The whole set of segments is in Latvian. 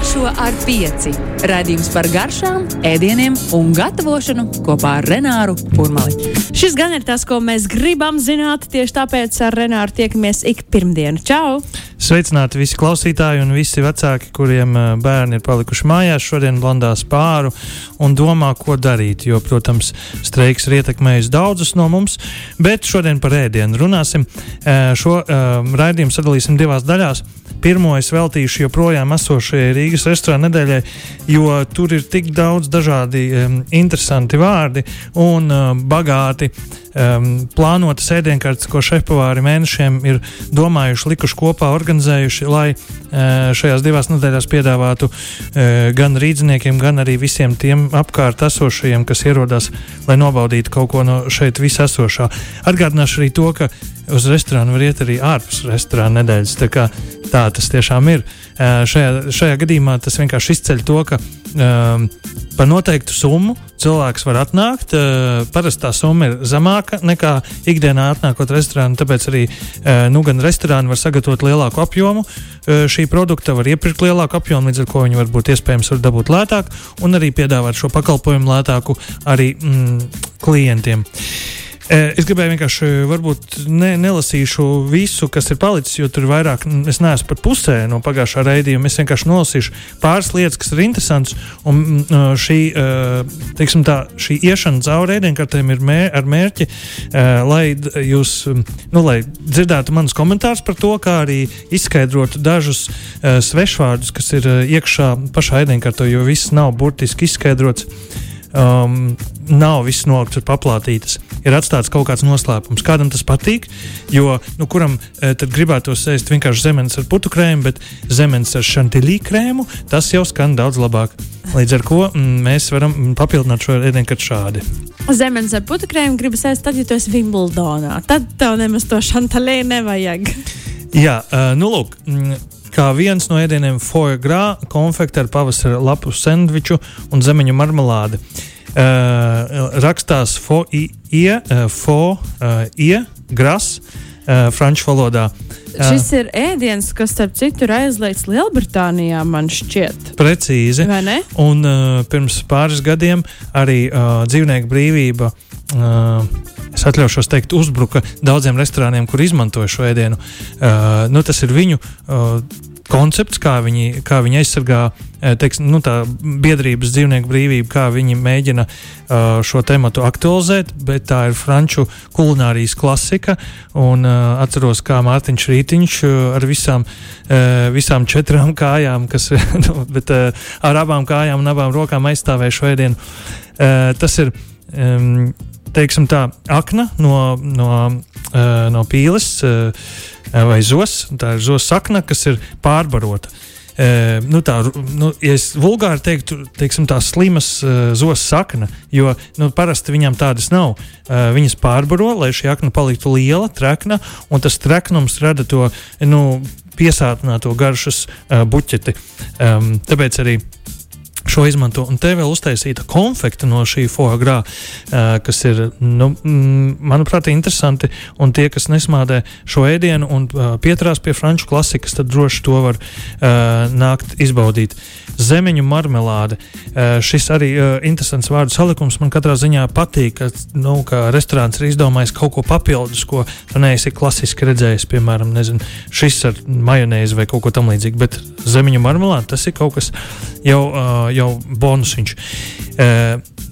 Pagaršo ar pieci. Radījums par garšām, ēdieniem un gatavošanu kopā ar Renāru Kurmali. Šis gan ir tas, ko mēs gribam zināt, tieši tāpēc ar Renāru tiekamies ik pirmdienu. Čau! Sveicināti visi klausītāji un visi vecāki, kuriem eh, bērni ir palikuši mājās, šodien blandās pāru un domā, ko darīt. Jo, protams, streiks ir ietekmējis daudzus no mums, bet šodien par ēdienu runāsim. Eh, šo uh, raidījumu sadalīsim divās daļās. Pirmo es veltīšu joprojām esošajai Rīgas restorāna nedēļai, jo tur ir tik daudz dažādi um, interesanti vārdi un uh, bagāti um, plānotas ēdienkartes, ko šefpavāri mēnešiem ir domājuši, likuši kopā, organizējuši, lai uh, šajās divās nedēļās piedāvātu uh, gan rīzniekiem, gan arī visiem tiem apkārt esošajiem, kas ierodas, lai nobaudītu kaut ko no šeit visesošā. Atgādināšu arī to, ka uz restorānu var iet arī ārpus restorāna nedēļas. Tā, kā, tā tas tiešām ir. Šajā, šajā gadījumā tas vienkārši izceļ to, ka um, par noteiktu summu cilvēks var atnākt. Uh, parasti tā summa ir zemāka nekā ikdienā atnākot restorānā, tāpēc arī uh, nu, gan restorāni var sagatavot lielāku apjomu. Uh, šī produkta var iepirkt lielāku apjomu, līdz ar to viņi var būt iespējams var dabūt lētāk un arī piedāvāt šo pakalpojumu lētāku arī mm, klientiem. Uh, Es gribēju vienkārši, varbūt ne, nelasīšu visu, kas ir palicis, jo tur vairāk, es neesmu pat pusē no pagājušā raidījuma. Es vienkārši nolasīšu pāris lietas, kas ir interesantas. Un šī, teiksim, tā, šī iešana cauri ēdienkartēm ir mēr, ar mērķi, lai jūs nu, lai dzirdētu manus komentārus par to, kā arī izskaidrotu dažus svešvārdus, kas ir iekšā pašā ēdienkartē, jo viss nav burtiski izskaidrots um, nav viss nolikts ar paplātītas. Ir atstāts kaut kāds noslēpums. Kādam tas patīk, jo nu, kuram e, gribētos ēst vienkārši zemenes ar putu krēmu, bet zemenes ar šantilī krēmu, tas jau skan daudz labāk. Līdz ar to mm, mēs varam papildināt šo ēdienu šādi. Zemenes ar putu krēmu gribas ēst tad, ja tu esi Wimbledonā. Tad tev nemaz to šantilī nevajag. Jā, uh, nu lūk. Mm, kā viens no ēdieniem foie gras, konfekti ar pavasara lapu sandviču un zemeņu marmelādi. Uh, rakstās foie, uh, fo, uh, ie, gras, uh, franču valodā. Uh, Šis ir ēdiens, kas, starp citu, ir aizliegts Lielbritānijā, man šķiet. Precīzi. Un uh, pirms pāris gadiem arī uh, dzīvnieku brīvība. Uh, es atļaušos teikt, uzbruka daudziem restorāniem, kur izmantoja šo ēdienu. Uh, nu, tas ir viņu uh, koncepts, kā viņi, kā viņi aizsargā uh, teiks, nu, biedrības dzīvnieku brīvību, kā viņi mēģina uh, šo tematu aktualizēt. Bet tā ir franču kulinārijas klasika. Un, uh, atceros, kā Mārtiņš Rītiņš uh, ar visām, visām četrām kājām, kas nu, bet, ar abām kājām un abām rokām aizstāvēja šo ēdienu. Tas ir. Um, teiksim, tā akna no, no, uh, no pīles uh, vai zos. Tā ir zos sakna, kas ir pārbarota. Uh, nu tā, nu, ja es vulgāri teiktu, teiksim, tā slimas uh, zos sakna, jo nu, parasti viņam tādas nav. Uh, viņas pārbaro, lai šī akna paliktu liela, trekna, un tas treknums rada to nu, piesātināto garšas uh, buķeti. Um, tāpēc arī šo izmanto. Un te vēl uztaisīta konfekta no šī foagrā, uh, kas ir, nu, manuprāt, interesanti. Un tie, kas nesmādē šo ēdienu un uh, pieturās pie franču klasikas, tad droši to var uh, nākt izbaudīt. Zemeņu marmelāde. Šis arī interesants vārdu salikums man katrā ziņā patīk, ka, nu, ka restorāns ir izdomājis kaut ko papildus, ko tu neesi klasiski redzējis. Piemēram, nezinu, šis ar majonēzi vai kaut ko tamlīdzīgu, bet zemeņu marmelāde tas ir kaut kas jau. Uh, jau bonusiņš.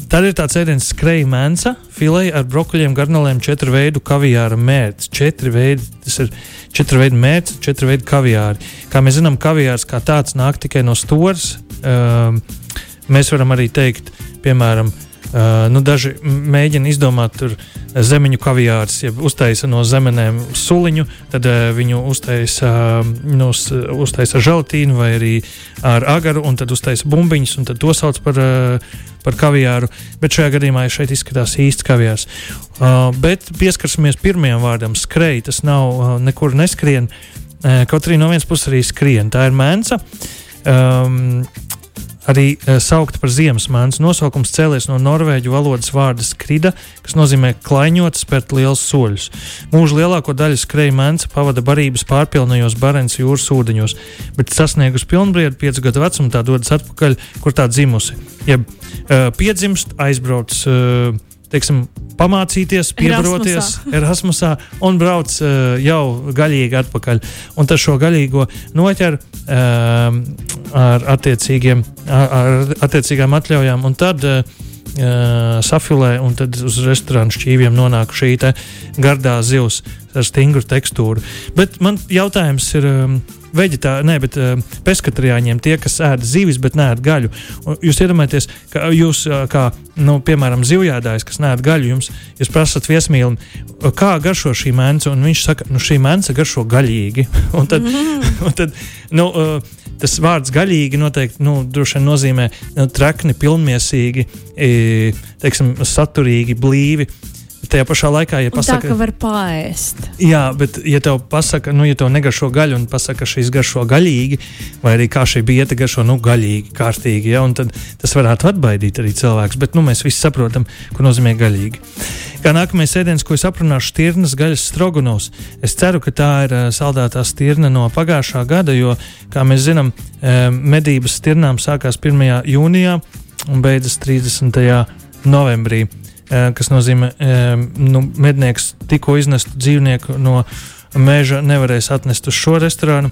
Tad ir tāds ēdiens, kā skreja mēnesa, filēja ar brokoļiem, garnelēm, četru veidu kaviāra mērķis. Četri veidi, tas ir četru veidu mērķis, četru veidu kaviāri. Kā mēs zinām, kaviārs kā tāds nāk tikai no stūres. Mēs varam arī teikt, piemēram, Uh, nu, daži mēģina izdomāt zemeņu kaviārs, ja uztaisa no zemenēm suliņu, tad uh, viņu uztaisa, uh, nu, uztaisa ar želatīnu vai arī ar agaru, un tad uztaisa bumbiņas, un to sauc par, uh, par kaviāru. Bet šajā gadījumā šeit izskatās īsts kaviārs. Uh, bet pieskarsimies pirmajam vārdam - skrej. Tas nav uh, nekur neskrien, uh, kaut arī no vienas puses arī skrien. Tā ir mēnca. Um, arī uh, saukta par ziemas mēnesi. Nosaukums cēlies no norvēģu valodas vārda skrida, kas nozīmē klaiņot, spērt liels soļus. Mūža lielāko daļu skreja mēnesi pavada barības pārpilnajos Barents jūras ūdeņos, bet sasniegus pilnbriedu, piecu gadu vecumu, tā dodas atpakaļ, kur tā dzimusi. Jeb uh, piedzimst, aizbrauc. Uh, teiksim, pamācīties, piebaroties Erasmusā un brauc uh, jau gaļīgi atpakaļ. Un tas šo gaļīgo noķer uh, ar, attiecīgiem, ar, attiecīgām atļaujām, un tad uh, safilē, un tad uz restorānu šķīviem nonāk šī gardā zivs ar stingru tekstūru. Bet man jautājums ir. Um, veģetāri, ne, bet uh, peskatariāņiem, tie, kas ēd zivis, bet nē, gaļu. Un jūs iedomājaties, ka jūs, uh, kā, nu, piemēram, zivjādājs, kas nē, gaļu, jums, jūs prasat viesmīlim, kā garšo šī mēnce, un viņš saka, nu, šī mēnce garšo gaļīgi. un tad, un tad nu, uh, tas vārds gaļīgi noteikti nu, nozīmē nu, trakni, pilnmiesīgi, teiksim, saturīgi, blīvi. Tajā pašā laikā, ja pasakā, tā, ka var pāriest. Jā, bet, ja tev pasaka, nu, ja tev negaršo gaļu, un pasaka, ka šīs garšo gaļīgi, vai arī kā šī bieta garšo, nu, gaļīgi, kārtīgi, ja, tad tas varētu atbaidīt arī cilvēks. Bet, nu, mēs visi saprotam, ko nozīmē gaļīgi. Kā nākamais ēdiens, ko es aprunāšu, ir tirnas gaļas strogunovs. Es ceru, ka tā ir uh, saldētā stirna no pagājušā gada, jo, kā mēs zinām, uh, medības stirnām sākās 1. jūnijā un beidzas 30. novembrī. Eh, kas nozīmē, nu, mednieks tikko iznestu dzīvnieku no meža nevarēs atnest uz šo restorānu.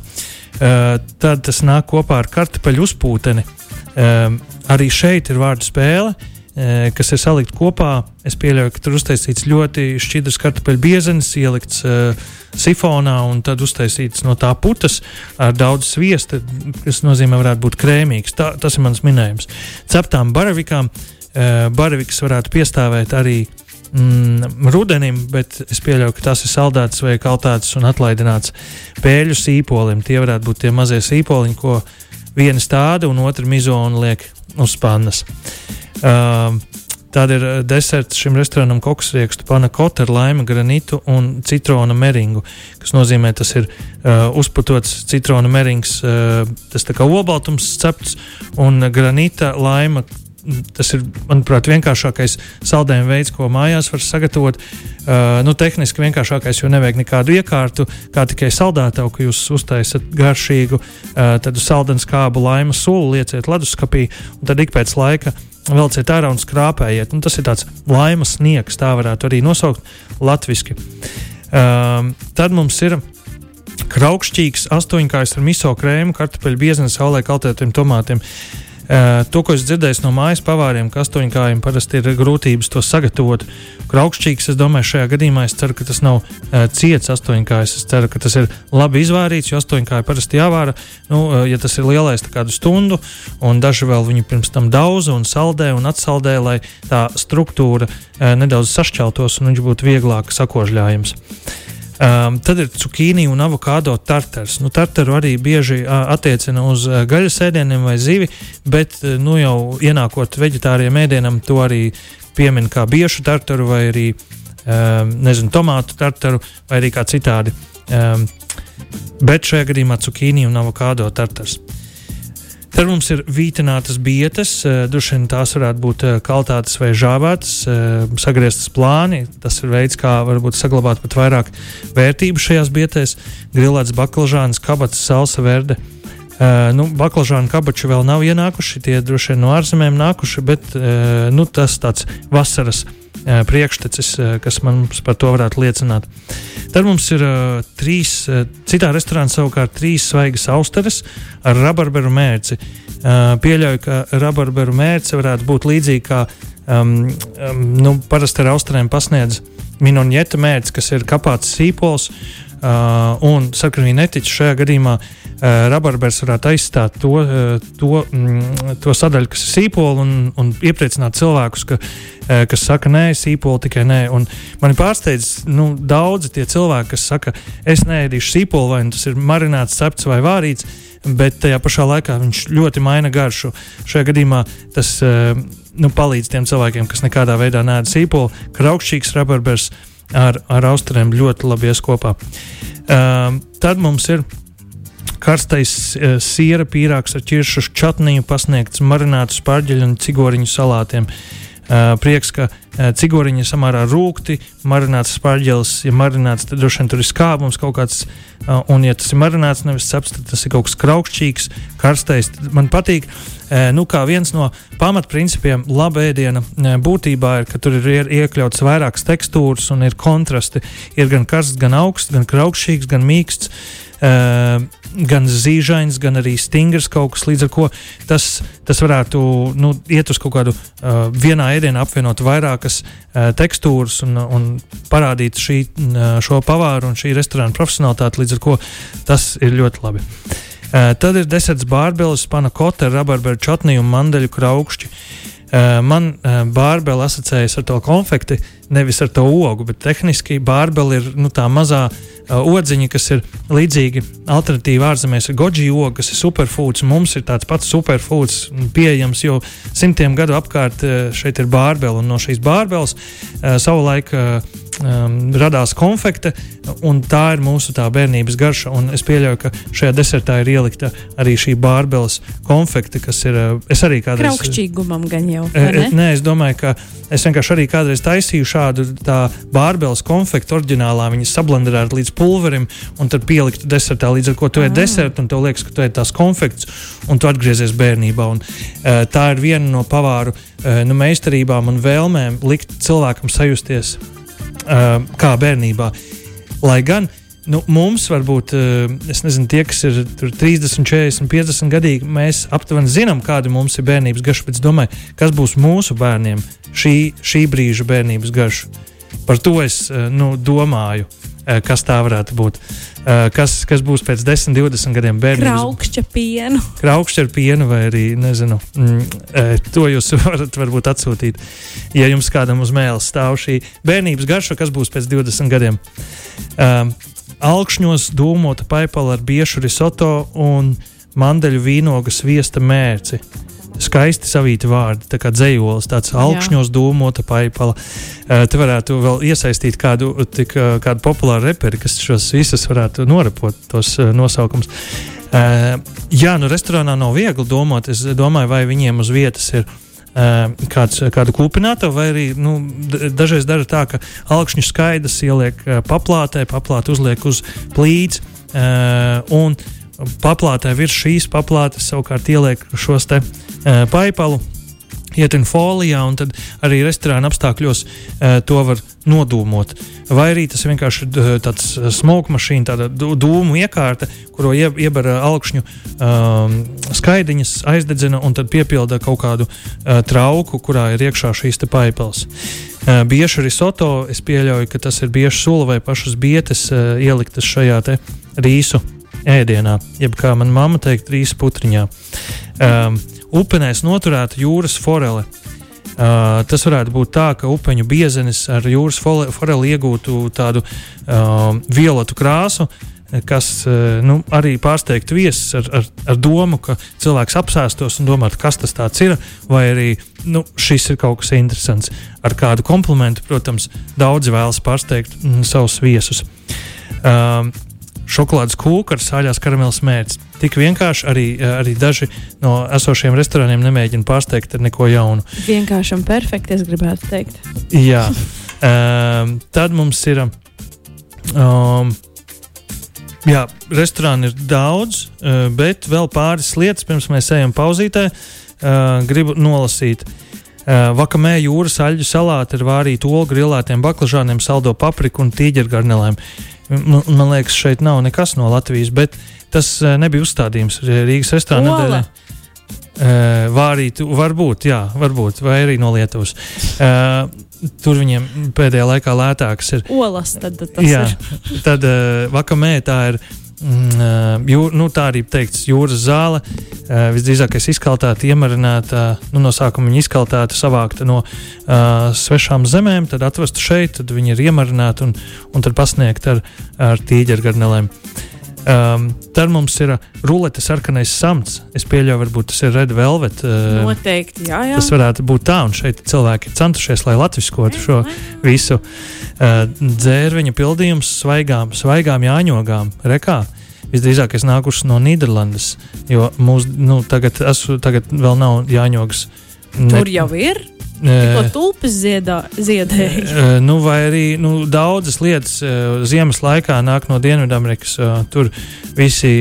Eh, tad tas nāk kopā ar kartupeļu uzpūteni. Arī šeit ir vārdu spēle eh, kas ir salikt kopā. Es pieļauju, ka tur uztaisīts ļoti šķidrs kartupeļu biezenis, ielikts sifonā un tad uztaisīts no tā putas ar daudz sviesta, kas nozīmē, varētu būt krēmīgs. Tā, tas ir mans minējums. Ceptām baravikām Eh, Baraviks varētu piestāvēt arī mm, rudenim, bet es pieļauju, ka tas ir saldēts vai kaltēts un atlaidināts pēļu sīpolim. Tie varētu būt tie mazie sīpoliņi, ko viena stāda un otra mizona liek uz pannas. Uh, Tāda ir deserts šim restorānam koksriekstu, panakota ar laima granītu un citrona meringu, kas nozīmē, tas ir uh, uzputots citrona merings, uh, tas tā kā obaltums cepts un granīta laima tas ir, manuprāt, vienkāršākais saldējuma veids, ko mājās var sagatavot. Uh, nu, tehniski vienkāršākais, jo nevajag nekādu iekārtu, kā tikai saldētāju, ka jūs uztaisat garšīgu, uh, tad saldens kābu laima sulu lieciet leduskapī, un tad ik pēc laika velciet ārā un skrāpējiet. Un tas ir tāds laimas sniegs, tā varētu arī nosaukt latviešu. Uh, tad mums ir kraukšķīgs astoņkājs ar miso krēmu, kartupeļu biezeni, saulē kaltētiem tomātiem. Uh, to, ko es dzirdēju no mājas pavāriem, ka astoņkājiem parasti ir grūtības to sagatavot. Kraukšķīgs, es domāju, šajā gadījumā es ceru, ka tas nav uh, ciets astoņkājs. Es ceru, ka tas ir labi izvārīts, jo astoņkāji parasti jāvāra. Nu, uh, ja tas ir lielais, tad kādu stundu, un daži vēl viņu pirms tam daudz un saldē un atsaldē, lai tā struktūra nedaudz sašķeltos un viņš būtu vieglāk sakožļājams. Um, tad ir cukīni un avokado tartars. Nu, tartaru arī bieži uh, attiecina uz uh, gaļas ēdieniem vai zivi, bet uh, nu, jau ienākot vegetāriem ēdienam, to arī piemin kā biešu tartaru vai arī um, nezinu, tomātu tartaru vai arī kā citādi. Um, bet šajā gadījumā cukīni un avokado tartars. Tad mums ir vītinātas bietas, eh, droši vien tās varētu būt eh, kaltātas vai žāvētas, eh, sagrieztas plāni. Tas ir veids, kā varbūt saglabāt pat vairāk vērtību šajās bietēs. Grilēts baklažāns, kabats, salsa verde. Uh, nu, baklažānu kabači vēl nav ienākuši, tie droši vien no ārzemēm nākuši, bet uh, nu, tas tāds vasaras uh, priekštecis, uh, kas man par to varētu liecināt. Tad mums ir uh, trīs, uh, citā restorānā savukārt trīs svaigas austeres ar rabarberu mērci. Uh, pieļauju, ka rabarberu mērce varētu būt līdzīga kā um, um, nu, parasti ar austerēm pasniedz minonjeta mērķis, kas ir kapāts sīpols. Uh, un sarkanīgi netiķi šajā gadījumā uh, rabarbers varētu aizstāt to, uh, to, mm, to sadaļu, kas ir sīpola, un, un iepriecināt cilvēkus, ka, uh, kas saka, nē, sīpola tikai nē. Un mani pārsteidz nu, daudzi tie cilvēki, kas saka, es neēdīšu sīpolu, vai nu tas ir marināts, cepts vai vārīts. Bet tajā pašā laikā viņš ļoti maina garšu. Šajā gadījumā tas uh, nu, palīdz tiem cilvēkiem, kas nekādā veidā neēda sīpolu. Kraukšķīgs rabarbers uh, ar, ar austriem ļoti labi ies kopā. Um, tad mums ir karstais uh, siera pīrāgs ar ķiršu čatniju, pasniegts marinātu spārģeļu un cigoriņu salātiem. Uh, prieks, ka cigoriņi ir samērā rūkti, marināts spārģelis, ja marināts, tad droši vien tur ir skābums kaut kāds, un ja tas ir marināts, nevis ceps, tad tas ir kaut kas kraukšķīgs, karstais. Man patīk, nu kā viens no pamatprincipiem laba ēdiena būtībā ir, ka tur ir iekļauts vairākas tekstūras un ir kontrasti. Ir gan karsts, gan augsts, gan kraukšķīgs, gan mīksts. Uh, gan zīžains, gan arī stingrs kaut kas. Līdz ar to tas, tas varētu nu, iet uz kaut kādu uh, vienā ēdienā apvienot vairākas uh, tekstūras un, un parādīt šī, uh, šo pavāru un šī restorāna profesionālitāti. Līdz ar to tas ir ļoti labi. Uh, tad ir deserts bārbelis, pana kota, rabarberu čatniju un mandeļu kraukšķi. Uh, man uh, bārbeli asociējas ar to konfekti, nevis ar to ogu, bet tehniski bārbeli ir nu, tā mazā Uh, odziņi, kas ir līdzīgi alternatīva ārzemēs, ir goji oga, kas ir superfoods. Mums ir tāds pats superfoods pieejams, jo simtiem gadu apkārt šeit ir bārbeli, un no šīs bārbeles savulaik um, radās konfekte, un tā ir mūsu tā bērnības garša. Es pieļauju, ka šajā desertā ir ielikta arī šī bārbeles konfekte, kas ir. Es arī kādreiz. Kraukšķīgumam gan jau. Ne? Nē, es domāju, ka es vienkārši arī kādreiz taisīju šādu bārbeles konfektu oriģinālā. Viņas sablenderētu līdz pulverim un tad pieliktu desertā. Līdz ar to tu ej ah. desertu un tev liekas, ka tu ej tās konfekts un tu atgriezies bērnībā. Un, uh, tā ir viena no pavāru uh, nu, meistarībām un vēlmēm likt cilvēkam sajusties uh, kā bērnībā. Lai gan nu, mums, varbūt, es nezinu, tie, kas ir 30, 40, 50 gadīgi, mēs aptuveni zinām, kāda mums ir bērnības garša. Bet es domāju, kas būs mūsu bērniem šī, šī brīža bērnības garša. Par to es nu, domāju. Eh, kas tā varētu būt. Eh, kas, kas būs pēc 10, 20 gadiem bērniem? Kraukšķa pienu. Kraukšķa ar pienu, vai arī nezinu. Mm, eh, to jūs varat varbūt atsūtīt, ja jums kādam uz mēles stāv šī bērnības garša, kas būs pēc 20 gadiem. Um, Alkšņos dūmota paipala ar biešu risoto un mandeļu vīnogas viesta mērci skaisti savīti vārdi, tā kā dzējolis, tāds augšņos dūmota paipala. Uh, te varētu vēl iesaistīt kādu, tik, uh, kādu populāru reperi, kas šos visus varētu norepot, tos uh, nosaukums. Uh, jā, nu restorānā nav viegli domāt. Es domāju, vai viņiem uz vietas ir uh, kāds, kādu kūpinātu, vai arī nu, dažreiz dara tā, ka augšņu skaidrs ieliek uh, paplātē, paplāte uzliek uz plīts. Uh, un paplātē virs šīs paplātes savukārt ieliek šos te uh, paipalu. Ietin folijā, un tad arī restorāna apstākļos uh, to var nodūmot. Vai arī tas vienkārši ir tāds smoke mašīna, tāda dūmu iekārta, kuru ie, iebara augšņu um, skaidiņas, aizdedzina un tad piepilda kaut kādu uh, trauku, kurā ir iekšā šīs paipels. Uh, bieži arī soto, es pieļauju, ka tas ir bieži sula vai pašas bietes uh, ieliktas šajā rīsu ēdienā, jeb kā manā mamma teikt, trīs putriņā. Um, upenēs noturēta jūras forele. Uh, tas varētu būt tā, ka upeņu biezenis ar jūras foreli iegūtu tādu uh, violetu krāsu, kas uh, nu, arī pārsteigtu viesus ar, ar, ar domu, ka cilvēks apsēstos un domātu, kas tas ir, vai arī nu, šis ir kaut kas interesants. Ar kādu komplimentu, protams, daudzi vēlas pārsteigt mm, savus viesus. Um, šokolādes kūka ar sāļās karameļas mērķi. Tik vienkārši arī, arī daži no esošiem restorāniem nemēģina pārsteigt ar neko jaunu. Vienkārši un perfekti, es gribētu teikt. Jā, um, tad mums ir. Um, Jā, restorāni ir daudz, uh, bet vēl pāris lietas, pirms mēs ejam pauzītē, uh, gribu nolasīt. Vakamē jūras aļģu salāti ar vārītu olu, grilētiem baklažāniem, saldo papriku un tīģergarnelēm. Uh, Man, man liekas, šeit nav nekas no Latvijas, bet tas uh, nebija uzstādījums Rīgas restorānā nedēļā. Uh, vārīt, varbūt, jā, varbūt, vai arī no Lietuvas. Uh, tur viņiem pēdējā laikā lētākas ir. Olas, tad tas jā, ir. tad uh, vakamē tā ir jū, nu, tā arī teikts, jūras zāle. Visdrīzākais izkaltāta, iemarināta, nu, no sākuma viņa izkaltāta, savākta no uh, svešām zemēm, tad atvesta šeit, tad viņa ir iemarināta un, un tad pasniegta ar, ar tīģergarnelēm. Um, tad mums ir rulete sarkanais samts. Es pieļauju, varbūt tas ir red velvet. Uh, Noteikti, jā, jā. Tas varētu būt tā, un šeit cilvēki ir centušies, lai latviskotu šo visu uh, dzērviņa pildījumu svaigām, svaigām jāņogām. Rekā. visdrīzāk nākušas no Nīderlandes. Jo mūs, nu, tagad, esmu, tagad vēl nav jāņogas. Ne, Tur jau ir. Ko tulpes ziedā, ziedēja? Nu, vai arī nu, daudzas lietas ziemas laikā nāk no Dienvidamerikas. Tur visi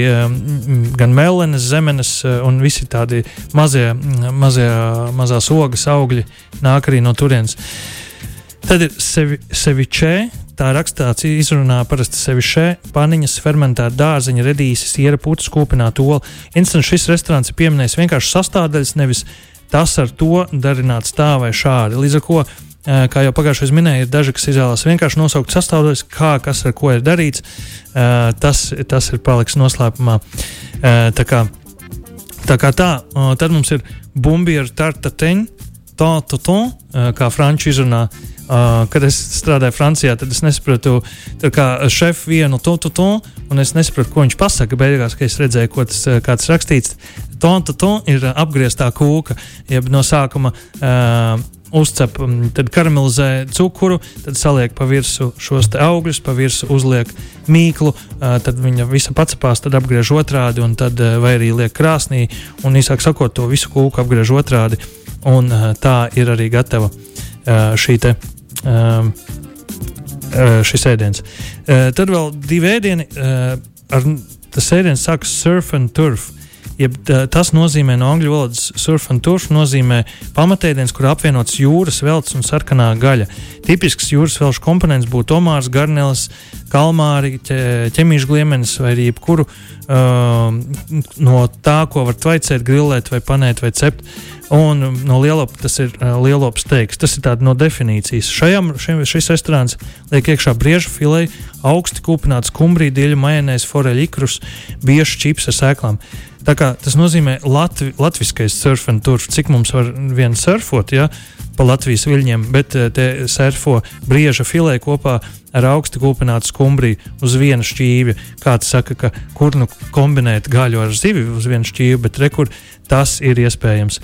gan melenes, zemenes un visi tādi mazie, mazie, mazās ogas augļi nāk arī no turienes. Tad ir sevi, sevičē, tā rakstāts, izrunā parasti sevišķē, paniņas, fermentēta dārziņa, redīsis, iera putas, kūpināta ola. Instants šis restorāns ir pieminējis vienkārši sastāvdaļas, nevis tas ar to darināts tā vai šādi. Līdz ar to, eh, kā jau pagājušajā minēju, ir daži, kas izvēlas vienkārši nosaukt sastāvdaļas, kā kas ar ko ir darīts. Eh, tas, tas ir paliks noslēpumā. Eh, tā kā tā, kā tā tad mums ir bumbi ar tartateņu, tā, tā, tā, kā franču izrunā. Uh, kad es strādāju Francijā, tad es nesapratu, kā šefs vienu to, to, to, un es nesapratu, ko viņš pasaka. Beigās, kad es redzēju, ko tas kāds rakstīts, to, to ir apgrieztā kūka, jeb no sākuma. Uh, Uzcep, tad karamelizē cukuru, tad saliek pa virsmu šos augļus, pa virsmu uzliek mīklu, uh, tad viņa visa pacepās, tad apgriež otrādi, un tad uh, vai arī liek krāsnī, un īsāk sakot, to visu kūku apgriež otrādi, un uh, tā ir arī gatava uh, šī te um, šis ēdiens. Tad vēl divi ēdieni. Ar, tas ēdiens sākas surf and turf. Jeb, tas nozīmē no angļu valodas surf and turf, nozīmē pamatēdiens, kur apvienots jūras veltes un sarkanā gaļa. Tipisks jūras velšu komponents būtu omārs, garneles, kalmāri, ķemīšu gliemenis vai jebkuru uh, no tā, ko var tvaicēt, grillēt vai panēt vai cept. Un no lielopa tas ir uh, lielops teiks. Tas ir tāds no definīcijas. Šajam, šim, šis restorāns liek iekšā briežu filēju, augsti kūpināts kumbrī, dieļu majonēs, foreļu ikrus, biežu čips ar sēklām. Tā kā tas nozīmē latvi, latviskais surf un turf, cik mums var vien surfot, ja, pa Latvijas viļņiem, bet eh, te surfo brieža filē kopā ar augstu kūpinātu skumbriju uz vienu šķīvi. Kāds saka, ka kur nu kombinēt gaļu ar zivi uz vienu šķīvi, bet rekur tas ir iespējams.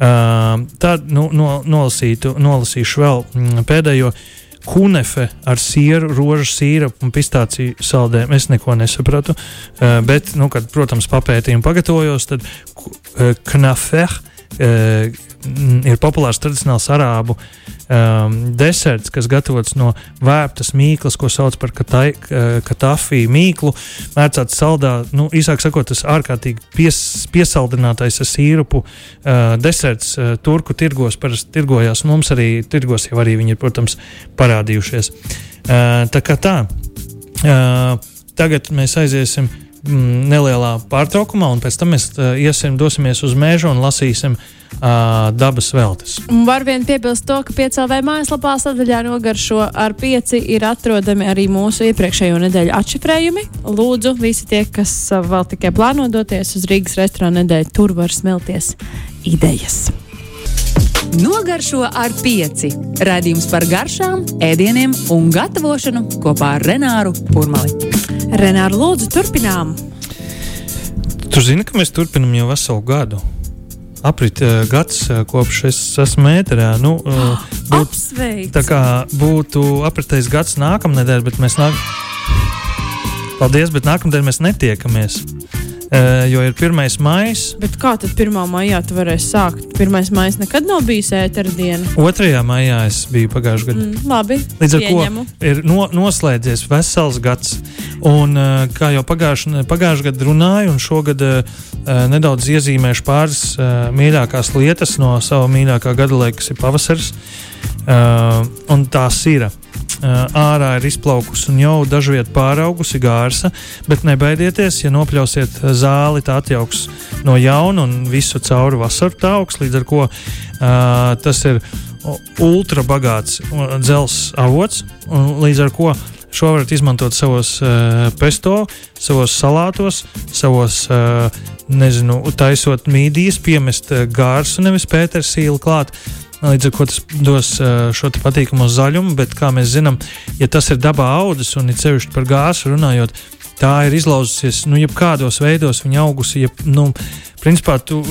Uh, tad nu, no, nolasītu, nolasīšu vēl mm, pēdējo. Uh, kunefe ar sieru, rožu sīrapu un pistāciju saldēm. Es neko nesapratu, uh, bet, nu, kad, protams, papētījumu pagatavojos, tad uh, knafeh ir populārs tradicionāls arābu um, deserts, kas gatavots no vēptas mīklas, ko sauc par katai, katafiju mīklu. Mērcāts saldā, nu, īsāk sakot, tas ārkārtīgi pies, piesaldinātais ar sīrupu uh, deserts uh, turku tirgos parasti tirgojās. Mums arī tirgos jau arī viņi ir, protams, parādījušies. Uh, tā kā tā. Uh, tagad mēs aiziesim mm, nelielā pārtraukumā, un pēc tam mēs uh, iesim, dosimies uz mežu un lasīsim uh, uh, dabas veltes. Var vien piebilst to, ka piecēlē mājaslapā sadaļā nogaršo ar pieci ir atrodami arī mūsu iepriekšējo nedēļu atšifrējumi. Lūdzu, visi tie, kas vēl tikai plāno doties uz Rīgas restorānu nedēļu, tur var smelties idejas. Nogaršo ar pieci. Radījums par garšām, ēdieniem un gatavošanu kopā ar Renāru Kurmali. Renāru, lūdzu, turpinām! Tu zini, ka mēs turpinām jau veselu gadu aprit uh, gads, uh, kopš es esmu ēterā. Nu, uh, būt, tā kā būtu apritējis gads nākamnedēļ, bet mēs nāk... Paldies, bet nākamnedēļ mēs netiekamies. Uh, jo ir 1. maija. Bet kā tad 1. maijā tu varēsi sākt? 1. maija nekad nav bijis ētera diena. 2. maijā es biju pagājušajā gadā. Mm, labi. Līdz ar to ir no, noslēdzies vesels gads. Un, uh, kā jau pagājušajā gada runāju, un šogad uh, nedaudz iezīmēšu pāris uh, mīļākās lietas no sava mīļākā gada laika, kas ir pavasaris. Un tās ir. Uh, ārā ir izplaukusi un jau dažviet pāraugusi gārsa, bet nebaidieties, ja nopļausiet zāli, tā atjauks no jauna un visu cauri vasaru tā augs, līdz ar ko tas ir ultra bagāts dzelzs avots, līdz ar ko šo varat izmantot savos uh, pesto, savos salātos, savos, uh, nezinu, taisot mīdijas, piemest uh, gārsu, nevis pētersīlu klāt. Līdz ar to tas dos šo patīkamo zaļumu, bet kā mēs zinām, ja tas ir dabā audzis un it sevišķi par gāzi runājot, tā ir izlauzusies nu, jebkādos veidos, viņa augusi. Jeb, nu, Principā, tu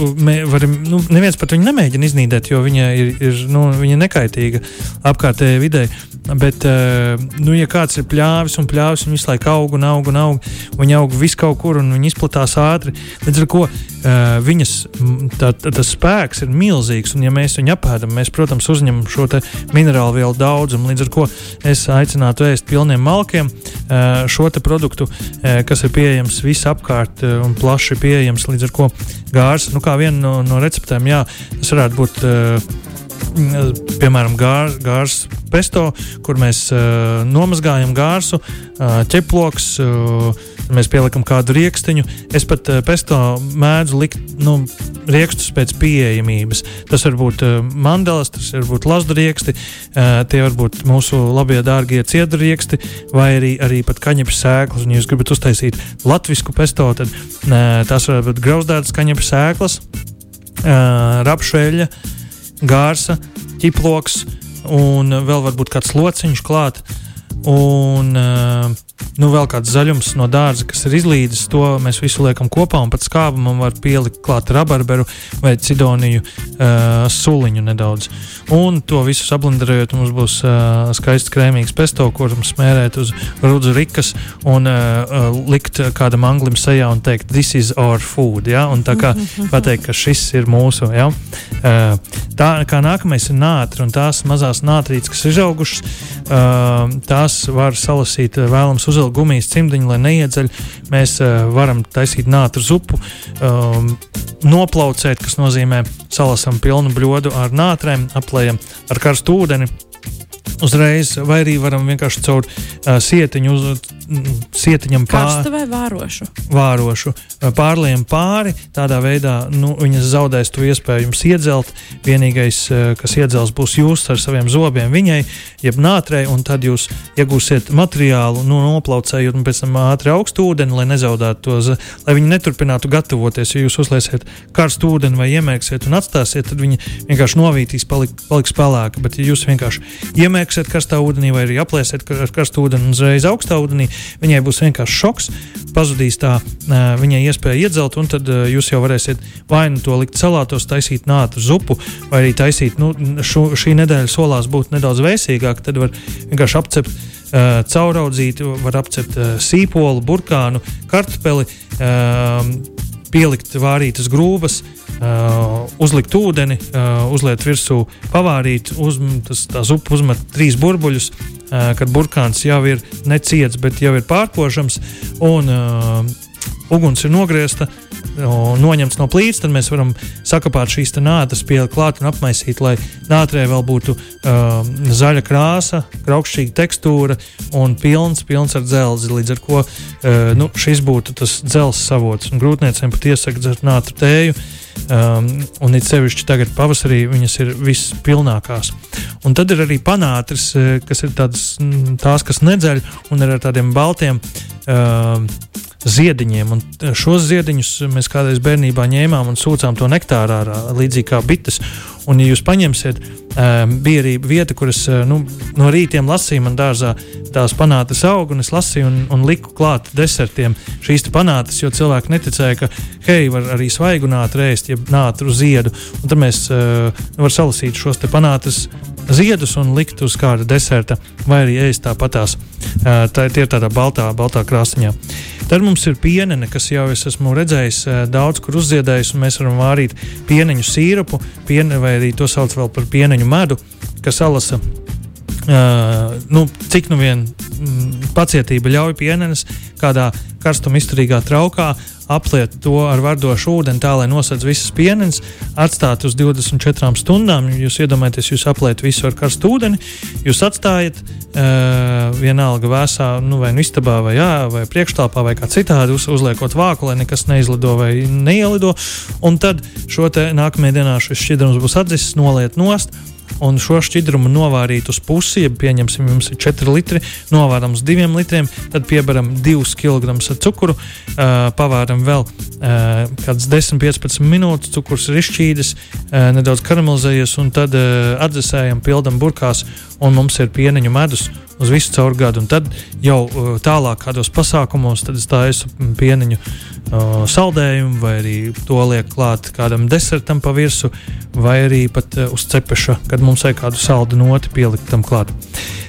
vari, nu, neviens pat viņu nemēģina iznīdēt, jo viņa ir, ir nu, viņa nekaitīga apkārtējai videi. Bet, nu, ja kāds ir pļāvis un pļāvis, un visu laiku aug un aug un aug, un viņi aug vis kaut kur un viņi izplatās ātri, līdz ar to viņas tā, tā, tas spēks ir milzīgs. Un, ja mēs viņu apēdam, mēs, protams, uzņemam šo minerālu vielu daudzumu. Līdz ar to es aicinātu ēst pilniem malkiem šo produktu, kas ir pieejams visapkārt un plaši pieejams. Līdz ar to gārs, nu, kā viena no, no receptēm, jā, tas varētu būt. Piemēram, gār, gārs pesto, kur mēs uh, nomazgājam gārsu, uh, ķeploks, uh, mēs pieliekam kādu rīkstiņu. Es pat uh, pesto mēdzu likt nu, rīkstus pēc pieejamības. Tas var būt uh, mandelas, tas var būt lazdu rīksti, uh, tie var būt mūsu labie, dārgie ciedu rīksti, vai arī, arī pat kaņepes sēklas. Un, ja jūs gribat uztaisīt latviešu pesto, tad uh, tās var būt grauzdētas kaņepes sēklas, uh, rapšveļa. Gārsa, ķiploks un vēl varbūt kāds lociņš klāt. Un, uh, nu, vēl kāds zaļums no dārza, kas ir izlīdzis, to mēs visu liekam kopā. Un pat skābumam var pielikt klāt rabarberu vai cidoniju uh, suliņu nedaudz. Un to visu sablenderējot, mums būs uh, skaists krēmīgs pesto, kuram smērēt uz rudzu rikas un uh, likt kādam anglim sejā un teikt, this is our food. Ja? Un tā kā pateikt, ka šis ir mūsu. Ja? Uh, tā kā nākamais ir nātri un tās mazās nātrītes, kas ir izaugušas, uh, tās var salasīt vēlams vēl gumijas cimdiņu, lai neiedzeļ. Mēs uh, varam taisīt nātru zupu, um, noplaucēt, kas nozīmē salasam pilnu bļodu ar nātrēm, aplējam ar karstu ūdeni uzreiz, vai arī varam vienkārši caur uh, sietiņu, uz, sietiņam pāri. vai vārošu? Vārošu. Pārliem pāri, tādā veidā nu, viņas zaudēs to iespēju jums iedzelt. Vienīgais, uh, kas iedzels, būs jūs ar saviem zobiem viņai, jeb nātrei, un tad jūs iegūsiet materiālu, nu, noplaucējot un pēc tam ātri augstu ūdeni, lai nezaudētu to, lai viņi neturpinātu gatavoties. Ja jūs uzliesiet karstu ūdeni vai iemērksiet un atstāsiet, tad viņi vienkārši novītīs, palik, paliks pelēki. Bet, ja jūs vienkārši iemērksiet, ieliksiet karstā ūdenī, vai arī aplēsiet ar karstu ūdeni uzreiz augstā ūdenī, viņai būs vienkārši šoks, pazudīs tā viņai iespēja iedzelt, un tad jūs jau varēsiet vai nu to likt salātos, taisīt nātu zupu, vai arī taisīt, nu, šo, šī nedēļa solās būt nedaudz vēsīgāk, tad var vienkārši apcept. Uh, cauraudzīt, var apcept uh, sīpolu, burkānu, kartupeli, uh, pielikt vārītas grūbas, uh, uzlikt ūdeni, uh, uzliet virsū pavārīt, uz, tas, tā zupa uzmet trīs burbuļus, uh, kad burkāns jau ir neciets, bet jau ir pārkošams, un uh, uguns ir nogriezta. Noņemts no plīts, tad mēs varam sakapāt šīs nātras, pielikt klāt un apmaisīt, lai nātrē vēl būtu uh, zaļa krāsa, graukšķīga tekstūra un pilns, pilns ar dzelzi. Līdz ar to uh, nu, šis būtu tas dzelzs avots. Grūtniecēm pat iesaka dzert nātru tēju. Uh, Um, un it sevišķi tagad, pavasarī, viņas ir vispilnākās. Un tad ir arī panātris, eh, kas ir tādas, tās, kas nedzeļ un ir ar tādiem baltiem. Uh, ziediņiem. Un šos ziediņus mēs kādreiz bērnībā ņēmām un sūcām to nektāru ārā, līdzīgi kā bites. Un, ja jūs paņemsiet, um, bija arī vieta, kur es nu, no rītiem lasīju, man dārzā tās panātas aug, un es lasīju un, un liku klāt desertiem šīs panātas, jo cilvēki neticēja, ka, hei, var arī svaigu nātru ēst, ja nātru ziedu. Un tad mēs uh, varam salasīt šos panātas ziedus un likt uz kāda deserta, vai arī ēst tāpatās. Tā, ir tādā baltā, baltā krāsaņā. Tad mums ir pienene, kas jau es esmu redzējis daudz kur uzziedējis, un mēs varam vārīt pieneņu sīrupu, piene, vai arī to sauc par pieneņu medu, kas alasa Uh, nu, cik nu vien mm, pacietība ļauj pienenes kādā karstuma izturīgā traukā apliet to ar vardošu ūdeni, tā lai nosedz visas pienenes, atstāt uz 24 stundām. Jūs iedomājaties, jūs apliet visu ar karstu ūdeni, jūs atstājat uh, vienalga vēsā, nu, vai nu istabā, vai, jā, vai priekšstāvā, vai kā citādi, uz, uzliekot vāku, lai nekas neizlido vai neielido. Un tad šo nākamajā dienā šis šķidrums būs atdzisis, noliet nost un šo šķidrumu novārīt uz pusi, ja pieņemsim, jums ir 4 litri, novāram uz 2 litriem, tad piebaram 2 kg cukuru, pavāram vēl kādas 10-15 minūtes, cukurs ir izšķīdis, nedaudz karamelizējies, un tad atdzesējam, pildam burkās, un mums ir pieniņu medus uz visu caur gadu. Un tad jau tālāk, kādos pasākumos, tad es taisu pieniņu uh, saldējumu, vai arī to liek klāt kādam desertam pa virsmu, vai arī pat uh, uz cepeša, kad mums vajag kādu saldu noti pielikt tam klāt.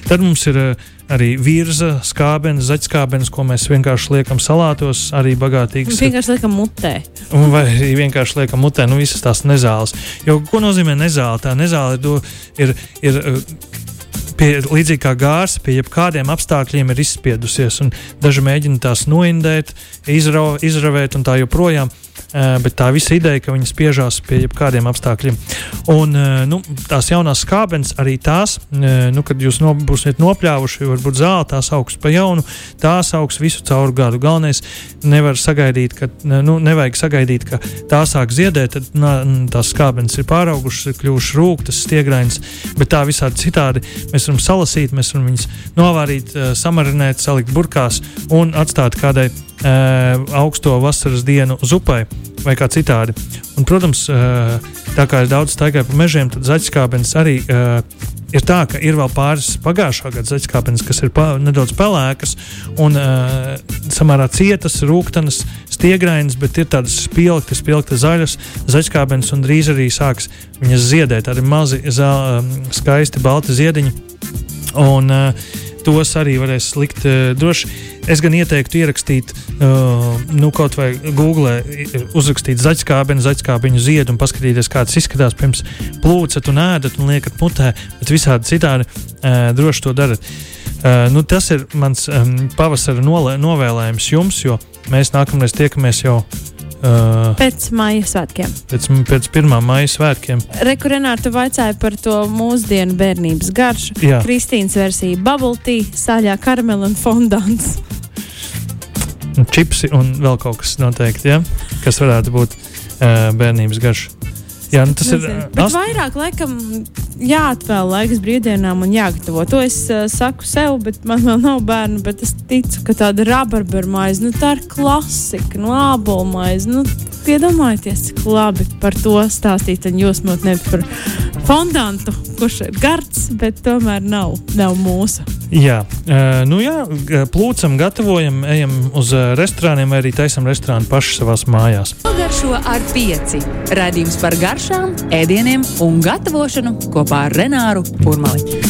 Tad mums ir uh, arī virza, skābenes, zaķskābenes, ko mēs vienkārši liekam salātos, arī bagātīgas. Mēs vienkārši liekam mutē. Vai arī vienkārši liekam mutē, nu visas tās nezāles. Jo ko nozīmē nezāle? Tā nezāle ir, ir, ir pie, līdzīgi kā gārs, pie jebkādiem apstākļiem ir izspiedusies. Daži mēģina tās noindēt, izra, izravēt un tā joprojām. Eh, bet tā visa ideja, ka viņi spiežās pie jebkādiem apstākļiem. Un eh, nu, tās jaunās skābenes, arī tās, eh, nu, kad jūs no, būsiet nopļāvuši, varbūt zāli, tās augs pa jaunu, tās augs visu cauru gadu. Galvenais nevar sagaidīt, ka, nu, nevajag sagaidīt, ka tā sāk ziedēt, tad nā, tās skābenes ir pāraugušas, ir kļuvušas rūktas, stiegrainas, bet tā visādi citādi mēs varam salasīt, mēs varam viņus novārīt, samarinēt, salikt burkās un atstāt kādai augsto vasaras dienu uz upai vai kā citādi. Un, protams, tā kā es daudz staigāju pa mežiem, tad zaķskābenes arī ir tā, ka ir vēl pāris pagājušā gada zaķskābenes, kas ir pa, nedaudz pelēkas un samērā cietas, rūkstošas, stiegrainas, bet ir tādas spilgtas, spilgtas zaļas zaķskābenes, un drīz arī sāks viņas ziedēt. Tādi mazi, zā, skaisti balti ziediņi. Un, uh, tos arī varēs likt uh, droši. Es gan ieteiktu ierakstīt, uh, nu, kaut vai Google, uzrakstīt zaķskābeni, zaķskābeņu ziedu un paskatīties, kā tas izskatās pirms plūcat un ēdat un liekat mutē, bet visādi citādi uh, droši to darat. Nu, tas ir mans um, pavasara novēlējums jums, jo mēs nākamreiz tiekamies jau Uh, pēc maija svētkiem. Pēc, pēc pirmā maija svētkiem. Rekurināri, tu vaicāji par to mūsdienu bērnības garšu. Jā. Kristīnas versija - bubble tea, sāļā karamela un fondants. Čipsi un vēl kaut kas noteikti, ja? kas varētu būt uh, bērnības garša. Jā, nu tas ir. Bet ast... vairāk laikam jāatvēl laiks brīvdienām un jāgatavo. To es uh, saku sev, bet man vēl nav bērnu. Bet es ticu, ka tāda rabarberu maize, nu tā ir klasika, no nu, ābolu maize. Nu, Iedomājieties, cik labi par to stāstīt un jūsmot nevis par fondantu, kurš ir gards, bet tomēr nav, nav mūsu. Jā, uh, nu jā, plūcam, gatavojam, ejam uz restorāniem vai arī taisam restorānu paši savās mājās. Garšo ar pieci. Radījums par garšām, ēdieniem un gatavošanu kopā ar Renāru Kurmali.